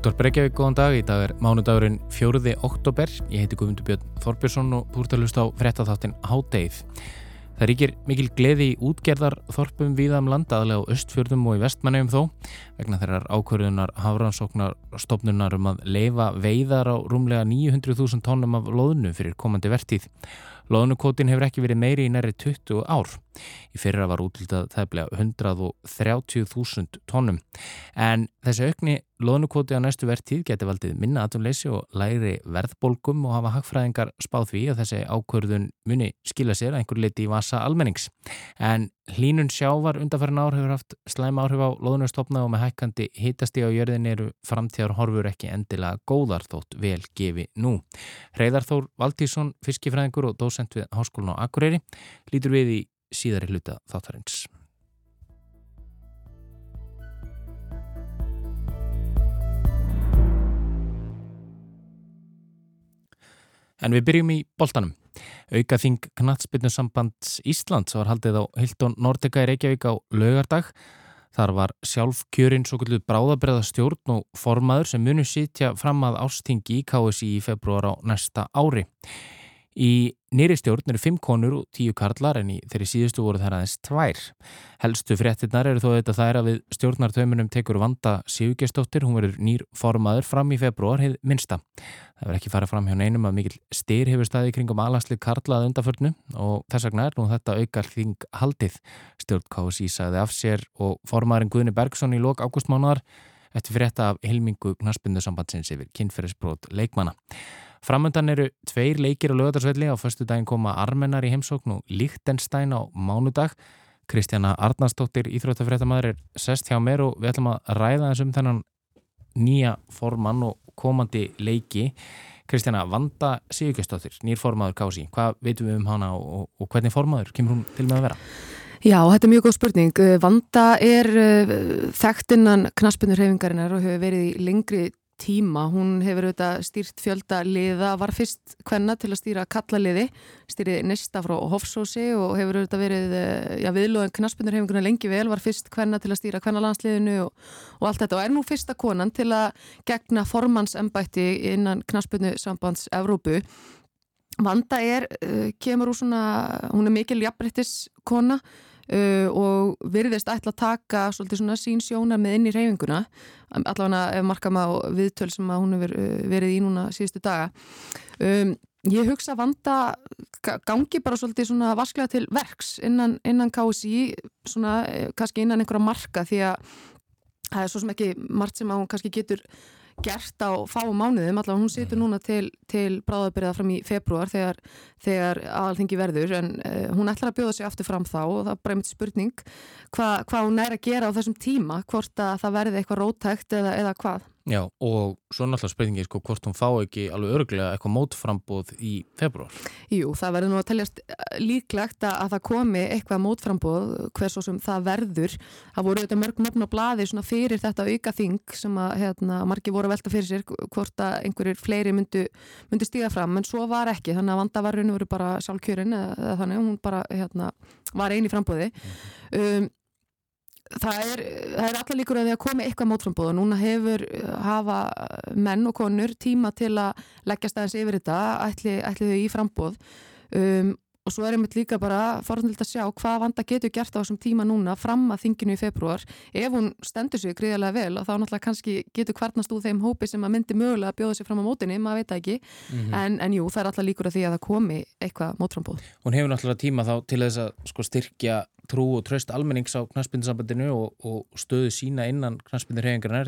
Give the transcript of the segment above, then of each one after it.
Útvar Breykjavík, góðan dag. Í dag er mánudagurinn 4. oktober. Ég heiti Guðmundur Björn Þorbjörnsson og þú ert að hlusta á frettatháttin Hádeið. Það ríkir mikil gleði í útgerðar þorpum viðam um landa, aðlega á östfjörðum og í vestmannegum þó, vegna þeirrar ákvörðunar hafransóknar stopnunar um að leifa veiðar á rúmlega 900.000 tónum af loðnu fyrir komandi vertíð. Lóðnukótin hefur ekki verið meiri í næri 20 ár. Í fyrra var útlitað þæflega 130.000 tónum. En þessi aukni lóðnukóti á næstu verðtíð geti valdið minna aðtunleysi og læri verðbólgum og hafa hagfræðingar spáð því að þessi ákvörðun muni skila sér að einhver liti í vasa almennings. En hlínun sjávar undanferðin ár hefur haft slæm áhrif á lóðnustofna og með hækkandi hitasti á jörðin eru framtíðar horfur ekki endilega góðar þótt vel gefi nú. Hreyðarþór Valtísson, fiskifræðingur og dósent við Háskólan á Akureyri lítur við í síðari hluta þáttarins. En við byrjum í boltanum. Aukaþing Knatsbyrnusambands Íslands var haldið á Hildón Nortega í Reykjavík á lögardag. Þar var sjálf kjörinn svo kvöldu bráðabreða stjórn og formaður sem munu sitja fram að ástingi í KSI í februar á næsta ári. Í nýri stjórn eru fimm konur og tíu karlar en í þeirri síðustu voru það aðeins tvær. Helstu fréttinnar eru þó þetta þær að við stjórnartöminum tekur vanda Sigurgestóttir, hún verður nýr formaður fram í februar heið minsta. Það verður ekki farað fram hjá neinum að mikil styr hefur staði kringum aðlanslið karlað undarförnu og þess vegna er nú þetta aukall þing haldið. Stjórn KSI sagði af sér og formaðurinn Guðni Bergson í lok ágústmánuðar eftir frétta af hilmingu knaspindusambandsins yfir kynferðisbrót leikmana. Framöndan eru tveir leikir á lögadagsvelli á förstu daginn koma Armenar í heimsókn og Lichtenstein á mánudag. Kristjana Arnarsdóttir, íþróttafréttamaður, er sest hjá mér og við ætlum að ræða þessum þennan nýja formann og komandi leiki. Kristjana, Vanda Sigurgestóttir, nýr formaður Kási, hvað veitum við um hana og, og hvernig formaður kemur hún til með að vera? Já, þetta er mjög góð spurning. Vanda er uh, þekkt innan knaspunur hefingarinnar og hefur verið í lengri tíma. Hún hefur auðvitað stýrt fjölda liða, var fyrst hvenna til að stýra kallaliði, stýrið nesta frá Hofsósi og hefur auðvitað verið eh, já, viðlóðan knaspunur hefinguna lengi vel, var fyrst hvenna til að stýra kvennalandsliðinu og, og allt þetta og er nú fyrsta konan til að gegna formannsembætti innan knaspunu sambands Evrópu. Vanda er, eh, kemur úr svona, hún er mikil jafnbryttis kona Uh, og virðist ætla að taka svolítið svona sín sjónar með inn í reyfinguna allavega ef marka maður viðtöl sem hún hefur uh, verið í núna síðustu daga. Um, ég hugsa vanda gangi bara svolítið svona vasklega til verks innan, innan KSI svona eh, kannski innan einhverja marka því að það er svo sem ekki margt sem hún kannski getur gert á fáum mánuðum, allavega hún situr mhm. núna til, til bráðabyrða fram í februar þegar, þegar aðalþingi verður en uh, hún ætlar að bjóða sig aftur fram þá og það er bara einmitt spurning hvað hva hún er að gera á þessum tíma, hvort að það verði eitthvað rótækt eða, eða hvað. Já, og svo náttúrulega spurningi sko, hvort hún fá ekki alveg örglega eitthvað mótframbóð í februar. Jú, það verður nú að teljast eh, líklegt að það komi eitthvað mótframbóð hvers og sem það verður. Það voru auðvitað mörg nöfn og blaði fyrir þetta auka þing sem að hérna, margi voru að velta fyrir sér hvort að einhverjir fleiri myndu, myndu stíða fram, en svo var ekki. Þannig að vandavarun voru bara sjálfkjörin eða, eða þannig, hún bara hérna, var eini frambóði. Um, það er, er allar líkur að því að komi eitthvað mótframbóð og núna hefur uh, hafa menn og konur tíma til að leggja staðins yfir þetta ætli, ætli þau í frambóð um, og svo er einmitt líka bara forðanilegt að sjá hvað vanda getur gert á þessum tíma núna fram að þinginu í februar ef hún stendur sig gríðarlega vel og þá náttúrulega kannski getur kvarnast úr þeim hópi sem að myndi mögulega að bjóða sig fram á mótinni, maður veit ekki mm -hmm. en, en jú, það er allar líkur að því að það komi eitthvað mótframbóð. Hún hefur náttúrulega tíma þá til þess að sko, styrkja trú og tröst almennings á knastbyndinsambandinu og, og stöðu sína innan knastbyndirhefingarnar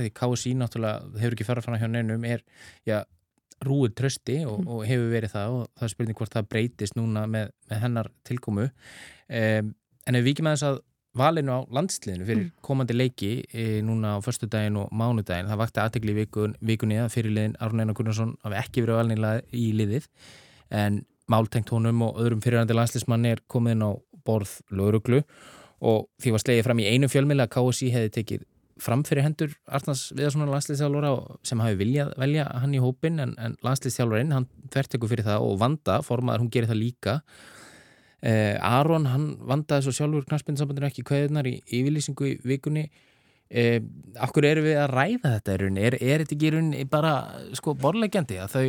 rúið trösti og, mm. og hefur verið það og það er spurning hvort það breytist núna með, með hennar tilkomu um, en ef við ekki með þess að valinu á landsliðinu fyrir mm. komandi leiki e, núna á förstu daginn og mánudaginn það vakti aðtegli vikun, vikunni að fyrirliðin Arun Einar Gunnarsson hafi ekki verið valnilega í liðið en máltengt honum og öðrum fyrirhandi landsliðsmann er komin á borð lauruglu og því var slegið fram í einu fjölmila að KSI hefði tekið fram fyrir hendur Arnars Viðarssonar landslýstjálfara sem hafi viljað velja hann í hópin en, en landslýstjálfarinn hann þvertekur fyrir það og Vanda, formaður, hún gerir það líka eh, Aron, hann vandaði svo sjálfur knarspinsambandinu ekki kveðunar í yfirlýsingu í vikunni e, Akkur eru við að ræða þetta rauninni? Er, er þetta ekki bara sko borlegjandi að þau,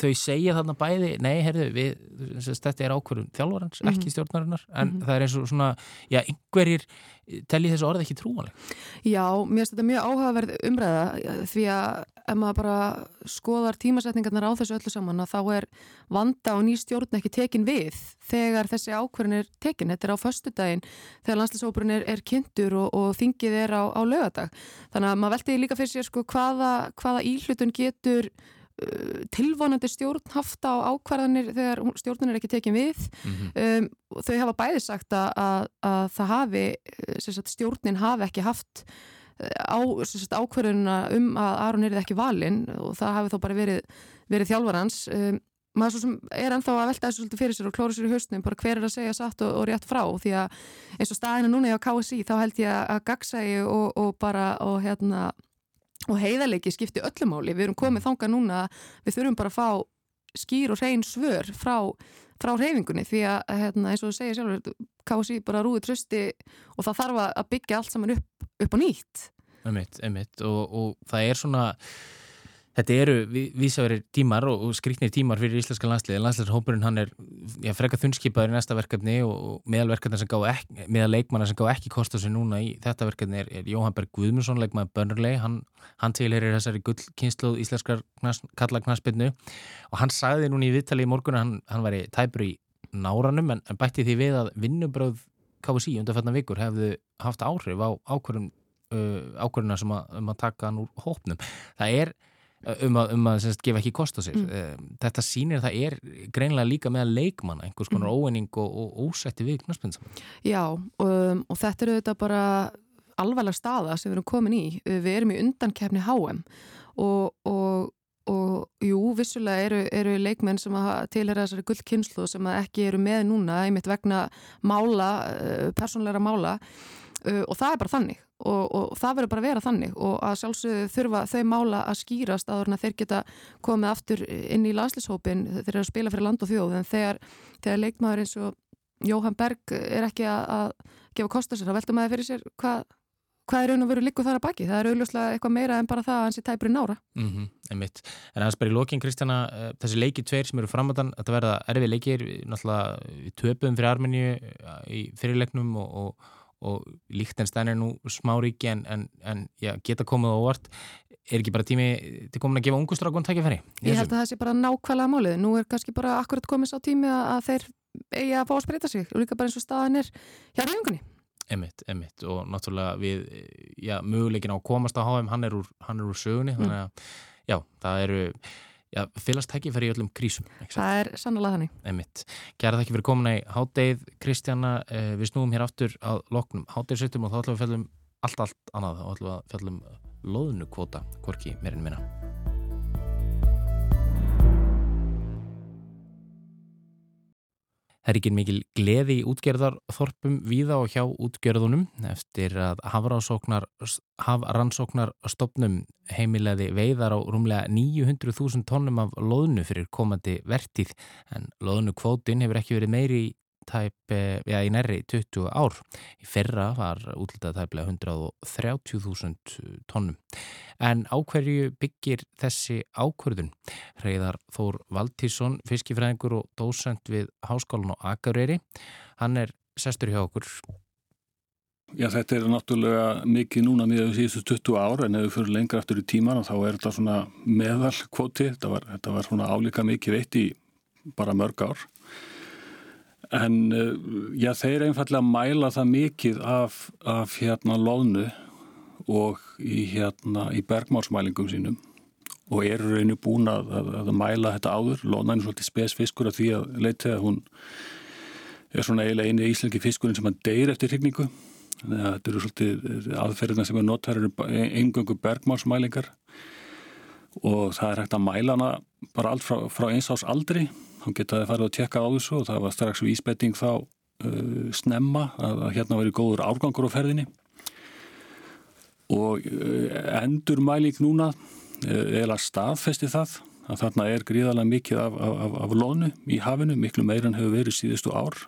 þau segja þarna bæði, nei, herðu, við, þetta er ákvörðum þjálfarans, ekki mhm. stjórnarinnar, en mm -hmm. það er eins og svona, já, einhverjir telli þessu orði ekki trúanleg? Já, mér finnst þetta mjög áhugaverð umræða því að ef maður bara skoðar tímasetningarnar á þessu öllu saman að þá er vanda og ný stjórn ekki tekin við þegar þessi ákverðin er tekin. Þetta er á förstu daginn þegar landslýsópurinn er, er kynntur og, og þingið er á, á lögadag. Þannig að maður veldi líka fyrir sér sko hvaða, hvaða íhlutun getur tilvonandi stjórn haft á ákvarðanir þegar stjórnun er ekki tekið við mm -hmm. um, þau hafa bæði sagt að, að, að það hafi uh, sagt, stjórnin hafi ekki haft uh, á, ákvarðununa um að Aron er ekki valinn og það hafi þó bara verið, verið þjálfarans um, maður svo sem er ennþá að velta þessu fyrir sér og klóra sér í hausnum bara hver er að segja satt og, og rétt frá því að eins og staðina núna á KSI þá held ég að gagsægi og, og bara og hérna og heiðarleiki skipti öllumáli, við erum komið þanga núna, við þurfum bara að fá skýr og hrein svör frá, frá reyfingunni því að hérna, eins og þú segir sjálfur, kási bara rúið trösti og það þarf að byggja allt saman upp, upp á nýtt. Emitt, emitt og, og það er svona Þetta eru vísaverir tímar og, og skriknir tímar fyrir íslenska landsliði. Landsliðshópurinn hann er já, freka þunnskipaður í næsta verkefni og meðal, leikmanna sem gá ekki kosta sér núna í þetta verkefni er, er Jóhann Berg Guðmundsson, leikmann Börnurlei. Hann, hann tilherir þessari gullkynsluð íslenskar kalla knaspinnu og hann sagði núna í viðtali í morgun hann, hann væri tæpur í náranum en, en bætti því við að vinnubröð KVC undan fætna vikur hefðu haft áhrif á uh, ákvörðuna sem að, um að taka hann úr hópnum. Það er um að, um að semst, gefa ekki kost á sér mm. þetta sýnir að það er greinlega líka með leikmanna einhvers konar mm. óenning og, og ósætti við knarspinnsam Já, og, og þetta eru þetta bara alvarlega staða sem við erum komin í við erum í undankefni HM og, og og jú, vissulega eru, eru leikmenn sem tilhera þessari gullkynslu sem ekki eru með núna einmitt vegna mála, eh, persónleira mála uh, og það er bara þannig og, og það verður bara að vera þannig og að sjálfsögðu þurfa þau mála að skýrast að þeir geta komið aftur inn í landslýshópin þeir eru að spila fyrir land og þjóð en þegar, þegar leikmaður eins og Jóhann Berg er ekki að, að gefa kostar sér, þá veltum maður fyrir sér hvað hvað er raun og veru líku þar að baki? Það er auðvitað eitthvað meira en bara það að hans er tæpurinn ára. Mm -hmm, einmitt. En aðeins bara í lókin, Kristjana, eh, þessi leiki tveir sem eru framöndan, þetta verða erfið leikir, náttúrulega við töpum fyrir Armeníu í fyrirleiknum og, og og Líktenstein er nú smáríki en, en, en já, geta komið á óvart. Er ekki bara tími til komin að gefa ungustrákun tækifæri? Ég held að það sé bara nákvæmlega málið. Nú er kannski bara akkurat komið sá tími að þeir eigi að fá að spreita sig og líka bara eins og staðan er hjá reyfingunni Emmitt, emmitt og náttúrulega við já, möguleikin á að komast á HM hann er úr, hann er úr sögunni. Mm. þannig að já, það eru já, fylgast tækifæri í öllum krísum. Það er sannlega þannig. Emmitt. Gerða þakki fyrir komin í hátdeið, Kristjana, eh, við snúum hér aftur að loknum hátdeisautum og þá ætlum við að fjallum allt, allt annað og ætlum við að fjallum loðnukvota, hvorki meirinn minna. Það er ekki mikil gleði í útgerðarþorpum víða og hjá útgerðunum eftir að hafrannsóknar stopnum heimilegði veiðar á rúmlega 900.000 tónnum af loðnu fyrir komandi vertíð. En loðnu kvótin hefur ekki verið meiri í tæp, ja, í nærri 20 ár. Í ferra var útlitað tæplega 130.000 tónnum. En ákverju byggir þessi ákverðun? Reyðar Þór Valtísson, fiskifræðingur og dósend við Háskólan og Akureyri. Hann er sestur hjá okkur. Já, þetta er náttúrulega mikið núna miðað við síðustu 20 ár en ef við fyrir lengra eftir í tíman þá er þetta svona meðal kvoti. Þetta var, þetta var svona álíka mikið veitt í bara mörg ár. En eh, já, þeir einfallega mæla það mikið af, af hérna loðnu og í, hérna, í bergmálsmælingum sínum og eru reynu búin að, að, að mæla þetta áður. Loðnan er svolítið spesfiskur að því að leita að hún er svona eiginlega eini íslenski fiskurinn sem hann deyir eftir hrigningu. Þannig að þetta eru svolítið aðferðina sem er notar eru engöngu bergmálsmælingar og það er hægt að mæla hana bara allt frá, frá eins ás aldri þá getaði farið að tjekka á þessu og það var strax vísbetting þá uh, snemma að, að hérna veri góður árgangur á ferðinni. Og uh, endur mæling núna uh, eða staðfesti það að þarna er gríðarlega mikið af, af, af lónu í hafinu, miklu meiran hefur verið síðustu ár.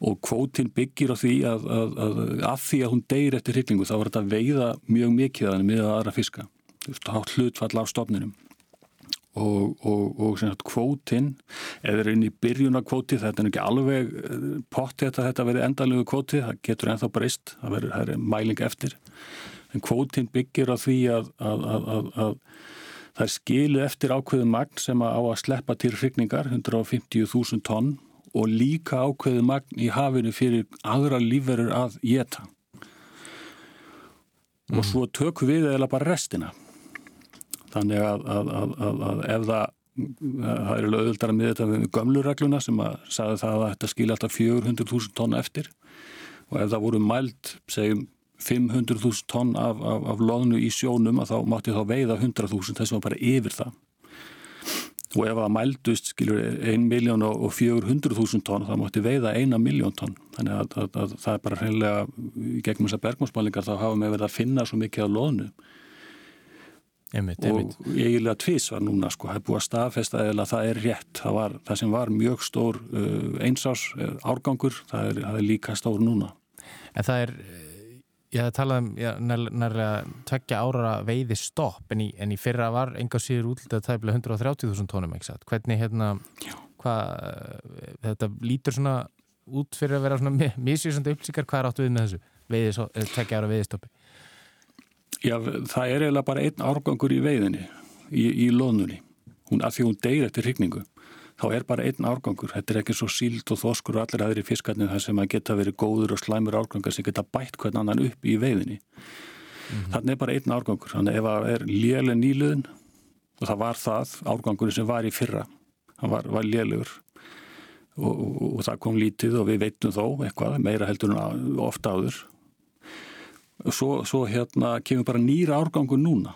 Og kvótin byggir á því að, að, að, að því að hún deyir eftir hryglingu þá var þetta veiða mjög mikið að henni með aðra fiska, hlutfall af stofninum og, og, og sagt, kvótin eða er inn í byrjunarkvóti, þetta er ekki alveg eh, pott þetta að þetta verði endalegu kvóti, það getur ennþá breyst, það verður mæling eftir en kvótin byggir á því að að það er skilu eftir ákveðu magn sem á að sleppa til hrygningar, 150.000 tonn og líka ákveðu magn í hafinu fyrir aðra lífverður að geta. Mm. Og svo tökum við eða bara restina. Þannig að, að, að, að ef það, það er auðvitað með þetta við gömluregluna sem að sagði það að þetta skilja alltaf 400.000 tonn eftir. Og ef það voru mælt, segjum 500.000 tonn af, af, af loðnu í sjónum að þá mátti þá veiða 100.000 þess að það bara yfir það. Og ef það mældust skilur 1 miljón og 400.000 tonn þá mátti veiða 1 miljón tonn. Þannig að, að, að það er bara hreinlega gegnum þessar bergmánsmálingar þá hafa við verið að finna svo mikið af loðnu einmitt, einmitt. og eiginlega tvís var núna sko, það er búið að staðfesta eða það er rétt það, var, það sem var mjög stór uh, einsás uh, árgangur það er, það er líka stór núna En það er Ég hef talað um nærlega tveggja ára veiði stopp en í, en í fyrra var enga síður útlitað tæmlega 130.000 tónum. Hvernig hérna, hvað, þetta lítur svona út fyrir að vera svona mísvísandi upplýsingar, hvað er áttu við með þessu veiði, eh, tveggja ára veiðistoppi? Já, það er eiginlega bara einn árgangur í veiðinni, í, í lónunni, hún, að því hún deyr eftir hrigningu þá er bara einn árgangur. Þetta er ekki svo síld og þoskur og allir aðri fiskarnir þar sem að geta verið góður og slæmur árgangar sem geta bætt hvern annan upp í veiðinni. Mm -hmm. Þannig er bara einn árgangur. Þannig ef það er léle nýluðin og það var það árgangur sem var í fyrra, það var, var lélegur og, og, og það kom lítið og við veitum þó eitthvað, meira heldur en ofta áður. Svo, svo hérna kemur bara nýra árgangur núna.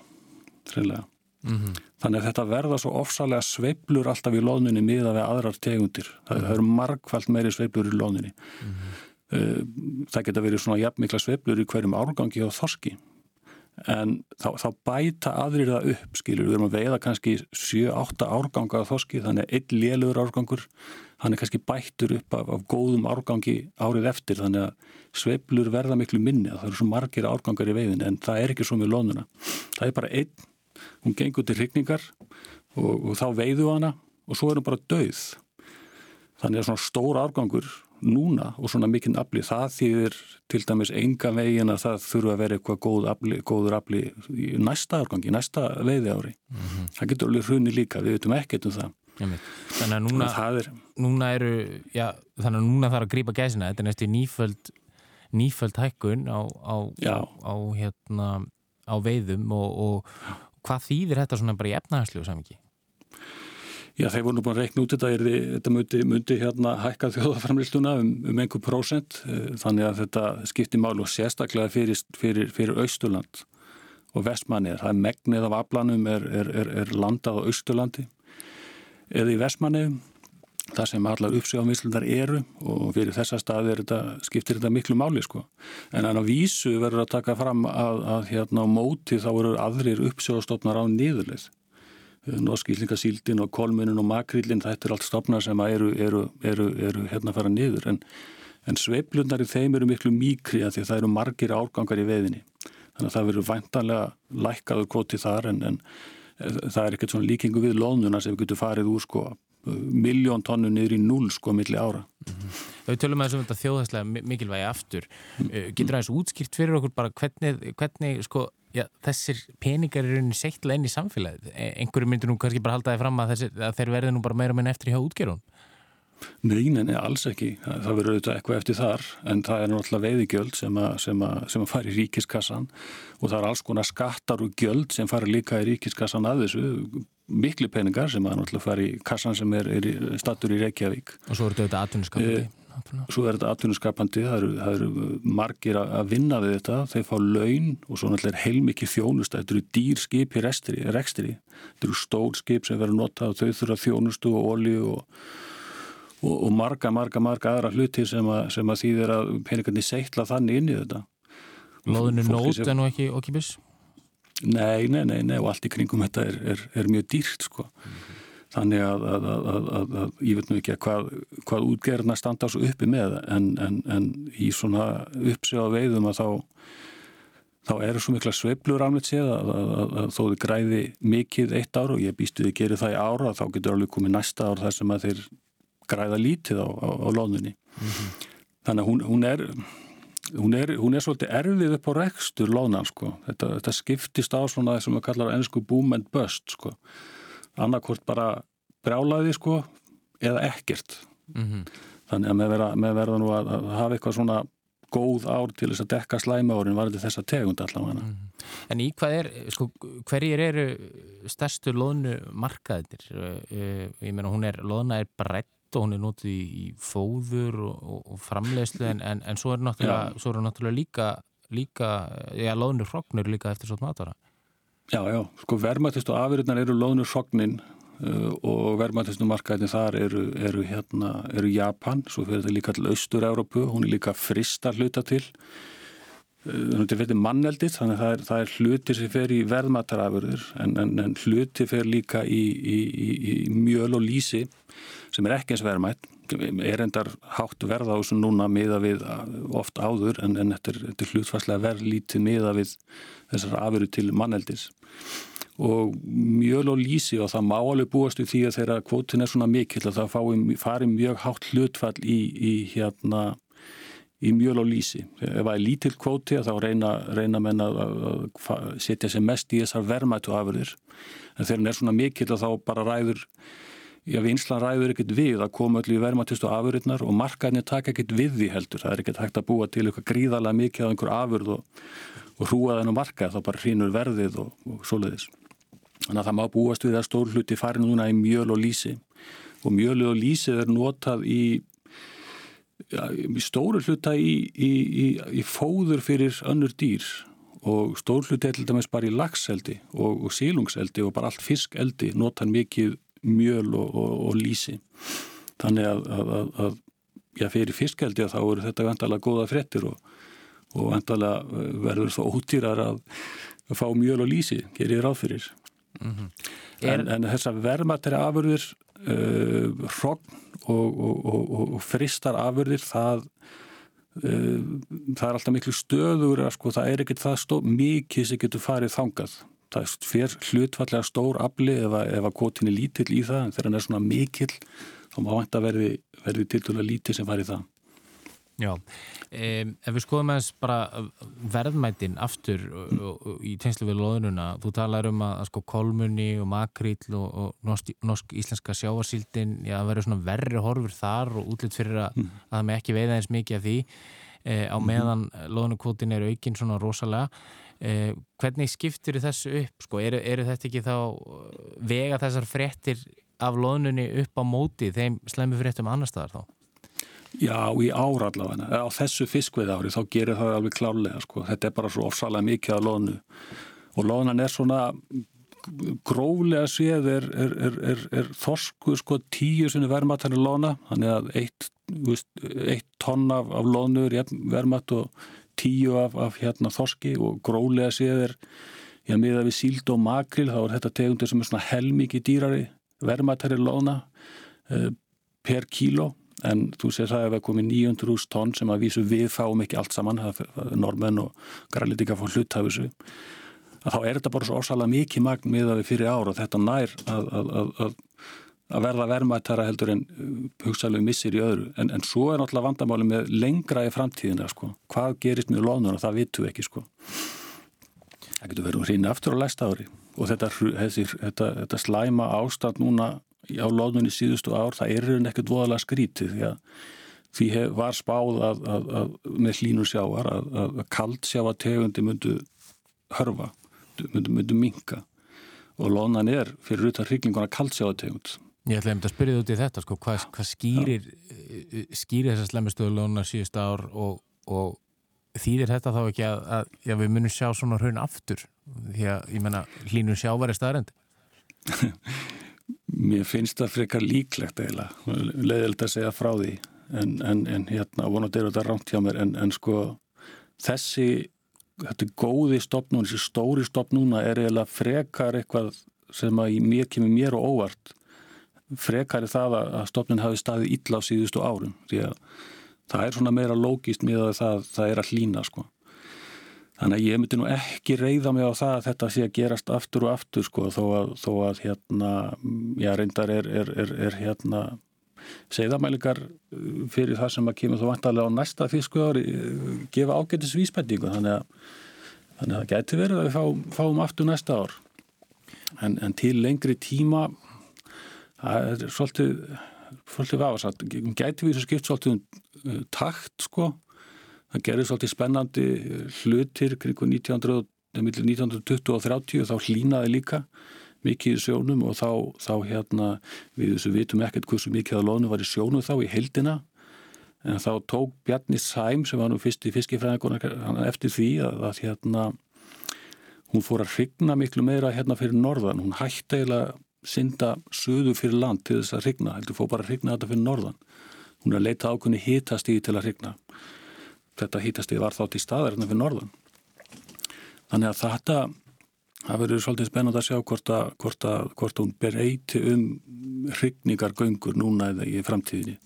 Mm -hmm. Þannig að þetta verða svo ofsalega sveiblur alltaf í loðninni miða við aðrar tegundir. Það, það eru margfald meiri sveiblur í loðninni. Mm -hmm. Það geta verið svona jafnmikla sveiblur í hverjum árgangi á þorski. En þá, þá bæta aðrir það upp, skilur. Við erum að veiða kannski 7-8 árganga á þorski, þannig að einn lélögur árgangur, hann er kannski bættur upp af, af góðum árgangi árið eftir, þannig að sveiblur verða miklu minni. Það eru svo margir árgangar í veiðin, en það er ekki svo með loðnuna. Það er bara einn hún gengur til hrigningar og, og þá veiðu hana og svo er hún bara döið þannig að svona stór afgangur núna og svona mikinn afli það þýðir til dæmis enga vegin að það þurfa að vera eitthvað góð afli, góður afli í næsta afgangi, í næsta veiði ári mm -hmm. það getur alveg hrunni líka, við veitum ekkert um það Þannig að núna, er, núna eru já, þannig að núna þarf að grípa gæsina, þetta er næstu nýföld nýföld hækkun á, á, á, hérna á veiðum og, og, hvað þýðir þetta svona bara í efnahagslegu samingi? Já, þeir voru nú búin að reikna út þetta, er, þetta myndi, myndi hérna hækka þjóðaframlistuna um, um einhver prósent, eh, þannig að þetta skiptir mál og sérstaklega fyrir, fyrir, fyrir Austurland og Vestmannið. Það er megnið af aflanum er, er, er landað á Austurlandi eða í Vestmannið það sem allar uppsjáðumvíslundar eru og fyrir þessa staði þetta, skiptir þetta miklu máli sko. En þannig að vísu verður að taka fram að, að hérna á móti þá eru aðrir uppsjáðstofnar á niðurleið. Norskýlingasíldin og kolmunin og makrillin þetta er allt stofnar sem eru, eru, eru, eru hérna að fara niður en, en sveiplundar í þeim eru miklu mikri að því það eru margir árgangar í veðinni. Þannig að það verður væntanlega lækkaður kvoti þar en, en það er ekkert svona líkingu við lónuna sem við getum farið úr sko miljón tonnu niður í núl sko milli ára. Mm -hmm. Við tölum að þessum þjóðhæslega mikilvægi aftur. Mm -hmm. Getur það eins útskýrt fyrir okkur bara hvernig, hvernig sko, já, þessir peningar eru seittlega inn í samfélagið? E, einhverju myndir nú kannski bara haldaði fram að, þessir, að þeir verði nú bara meira minn eftir hjá útgerun? Nei, neina, alls ekki. Það, það verður auðvitað eitthvað eftir þar en það er náttúrulega veiðigjöld sem að, sem að, sem að fara í ríkiskassan og það er alls konar skattar og gjöld sem fara líka í ríkiskassan að þessu miklu peningar sem að náttúrulega fara í kassan sem er, er stattur í Reykjavík. Og svo er þetta atvinnuskapandi e, svo er þetta atvinnuskapandi það eru, það eru margir að vinna við þetta þeir fá laun og svo náttúrulega er heilmikið þjónusta. Þetta eru dýr skip í rekstri þetta eru stór skip sem verður notað og þau þurfa þjónustu og olju og, og, og marga, marga, marga aðra hluti sem að, sem að þýðir að peningarnir seitla þannig inn í þetta Lóðinu nót en nú ekki okkibis? Nei, nei, nei, nei og allt í kringum þetta er, er, er mjög dýrt sko. Mm -hmm. þannig að, að, að, að ég veit nú ekki hvað, hvað útgerðina standa svo uppi með en, en, en í svona uppsöða veiðum að þá þá eru svo mikla sveiblur afnett séð að þó þið græði mikið eitt ár og ég býstu þið gerir það í ára þá getur alveg komið næsta ár þar sem að þeir græða lítið á, á, á lónunni mm -hmm. þannig að hún, hún er hún er, hún er svolítið erfið upp á rekstur lónan sko þetta, þetta skiptist á svona það sem við kallar ennsku boom and bust sko annarkort bara brálaði sko eða ekkert mm -hmm. þannig að með verða, með verða nú að, að hafa eitthvað svona góð ár til þess að dekka slæma árin var þetta þess að tegund allavega mm -hmm. En í hvað er, sko, hverjir eru stærstu loðnu markaðir? Ég meina hún er, loðna er brett og hún er nótið í, í fóður og, og, og framlegslu en, en, en svo er náttúrulega, svo er náttúrulega líka, líka, já, loðnur hrognur líka eftir svona matara Já, já, sko vermaðist og afyrðunar eru loðnur hrogninn uh, og vermaðistum markaðin þar eru, eru hérna, eru Japan, svo fyrir þetta líka til Östur-Európu, hún er líka frista hluta til. Uh, þetta fyrir manneldið, þannig að það er, það er hluti sem fer í verðmatarafurður en, en, en hluti fer líka í, í, í, í mjöl og lísi sem er ekki eins verðmætt er endar hátt verða á þessu núna miða við uh, oft áður en, en þetta er, er hlutfarslega verðlítið miða við þessar afuru til manneldis og mjöl og lísi og það má alveg búast við því að þeirra kvotin er svona mikill að það fái, fari mjög hátt hlutfall í, í hérna í mjöl og lísi. Ef það er lítill kvoti þá reyna, reyna menn að, að setja sér mest í þessar vermættu afurðir en þegar það er svona mikill að þá bara ræður já, vinslan ræður ekkert við að koma öll í vermaðtustu afurðirnar og markaðinni taka ekkert við því heldur. Það er ekkert hægt að búa til eitthvað gríðarlega mikið á einhver afurð og, og hrúa þennu markað, þá bara hrínur verðið og, og svoleiðis. Þannig að það má búast við að stór hluti farin núna í mjöl og lísi og mjölu og lísið er notað í, ja, í stóru hluta í, í, í fóður fyrir önnur dýr og stór hluti er til dæmis bara í lagseldi og, og sílungseldi og bara allt fiskeldi notað mikið mjöl og, og, og lísi þannig að, að, að, að já, fyrir fiskeldi þá eru þetta vantalega góða frettir og, og vantalega eh, verður það ótýrar að fá mjöl og lísi, gerir ráð fyrir. Mm -hmm. er... en, en þessar vermateri afurðir uh, hrogn og fristar afurðir það uh, það er alltaf miklu stöður sko, það er ekkert það mikið sem getur farið þangað það fer hlutfallega stór afli ef að, kvotin er lítill í það en þegar hann er svona mikill þá má hægt að verði, verði til dæla lítið sem var í það Já, um, ef við skoðum aðeins bara verðmætin aftur mm. í tegnslu við loðununa, þú talar um að, sko kolmunni og makríl og, og norsk-íslenska sjáarsíldin já, það verður svona verri horfur þar og útlitt fyrir að, mm. að það með ekki veiða eins mikið af því eh, á mhm. meðan mm. loðunukvotin er aukinn svona rosalega Eh, hvernig skiptir þessu upp? Sko, eru, eru þetta ekki þá eh, vega þessar frettir af loðnunni upp á móti þeim slemmu frettum annar staðar þá? Já, í ára allavega. Á þessu fiskveið ári þá gerir það alveg klárlega. Sko. Þetta er bara svo ofsalega mikið af loðnu og loðnan er svona gróflega séð er, er, er, er þorsku sko tíu sinni vermaðtæri loðna, þannig að eitt, eitt tonn af, af loðnu er vermaðt og tíu af, af hérna þorski og grólega séður já, miða við síld og makril þá er þetta tegundir sem er svona helmikið dýrari vermaðtæri lóna uh, per kíló. En þú sér það að það komi 900.000 tonn sem að vísu við fáum ekki allt saman normenn og grælítika fór hlut af þessu. Þá er þetta bara svo orsalega mikið magn miða við fyrir ára og þetta nær að, að, að, að verða vermaðtæra heldur en uh, hugsaðlega missir í öðru. En, en svo er náttúrulega vandamáli með lengra í framtíðina sko. hvað gerist með lónuna það vitum við ekki sko. það getur verið hreinu aftur á læsta ári. Og þetta, þessi, þetta, þetta slæma ástand núna á lónunni síðustu ár það er ekkert voðalega skrítið því að því hef, var spáð að, að, að með hlínur sjáar að kald sjáategundi myndu hörfa myndu, myndu minka og lónan er fyrir utan hryglinguna kald sjáategund Ég ætlaði að spyrja þú út í þetta, sko, hvað, hvað skýrir, skýrir þessar slemmistöðulónar síðust ár og, og þýðir þetta þá ekki að, að já, við munum sjá svona hraun aftur því að ég menna hlínur sjávar er staðrend? Mér finnst það frekar líklegt eiginlega, leiðilegt að segja frá því en, en, en hérna vonandi eru þetta rámt hjá mér en, en sko þessi, þetta góði stopnún, þessi stóri stopnúna er eiginlega frekar eitthvað sem að mér kemur mér og óvart frekari það að stofnin hafi staðið illa á síðustu árum því að það er svona meira lógist með að það, það er að hlýna sko. Þannig að ég myndi nú ekki reyða mig á það að þetta sé að gerast aftur og aftur sko þó að, þó að hérna, já reyndar er, er, er, er hérna segðamælingar uh, fyrir það sem að kemur þó vantarlega á næsta físku ári uh, gefa ágættis vísbendingu þannig að, þannig að það gæti verið að við fá, fáum aftur næsta ár en, en til lengri tíma það er svolítið svolítið vafasatt, gæti við þessu skipt svolítið um takt sko. Það gerir svolítið spennandi hlutir kring 1900, 1920 og 30 þá hlýnaði líka mikið í sjónum og þá, þá hérna við þessu vitum ekkert hversu mikið að lónu var í sjónum þá í heldina en þá tók Bjarni Sæm sem var nú fyrst í fiskifræðingunar eftir því að, að hérna hún fór að hrigna miklu meira hérna fyrir norðan, hún hætti eiginlega synda söðu fyrir land til þess að hrigna, heldur fór bara að hrigna þetta fyrir norðan. Hún er að leita ákunni hitastíði til að hrigna þetta hitastíði var þá til staðar hérna fyrir norðan. Þannig að þetta það verður svolítið spennand að sjá hvort að, hvort að hvort hún bereiti um hrigningargöngur núna eða í framtíðinni.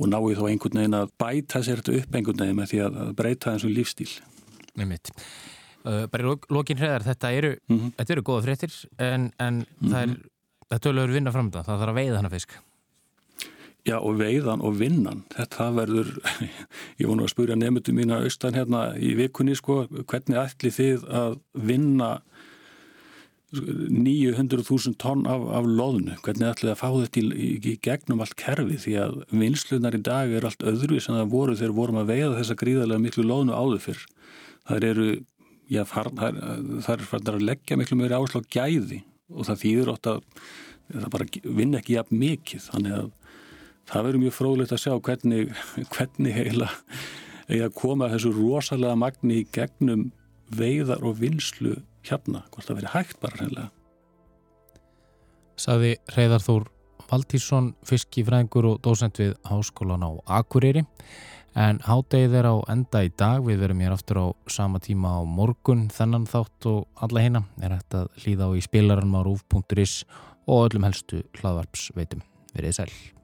Og náðu þá einhvern veginn að bæta sér þetta upp einhvern veginn með því að breyta þessum lífstíl Nei mitt Uh, bara í lokin hreðar, þetta eru, mm -hmm. þetta eru góða fréttir en, en mm -hmm. það er þetta tölur vinna fram það, það þarf að veiða hana fisk. Já og veiðan og vinnan þetta verður, ég vonu að spyrja nefndu mín að austan hérna í vikunni sko, hvernig ætli þið að vinna 900.000 tonn af, af loðnu, hvernig ætli þið að fá þetta í, í, í gegnum allt kerfi því að vinslunar í dag er allt öðru sem það voru þegar vorum að veiða þessa gríðarlega miklu loðnu áður fyrr. Það eru já, það er farnar að leggja miklu meiri áslá gæði og það þýður ótt að það bara vinn ekki jafn mikið. Þannig að það verður mjög fróðlegt að sjá hvernig, hvernig heila eða koma þessu rosalega magni í gegnum veiðar og vinslu hérna, hvort það verður hægt bara hreinlega. Saði Reyðar Þór Valtísson, fiskifræðingur og dósend við Háskólan á Akureyri En hádegið er á enda í dag, við verum hér aftur á sama tíma á morgun, þennan þátt og alla hérna er hægt að hlýða á í spilarann á rúf.is og öllum helstu hlaðvarps veitum. Verðið sæl.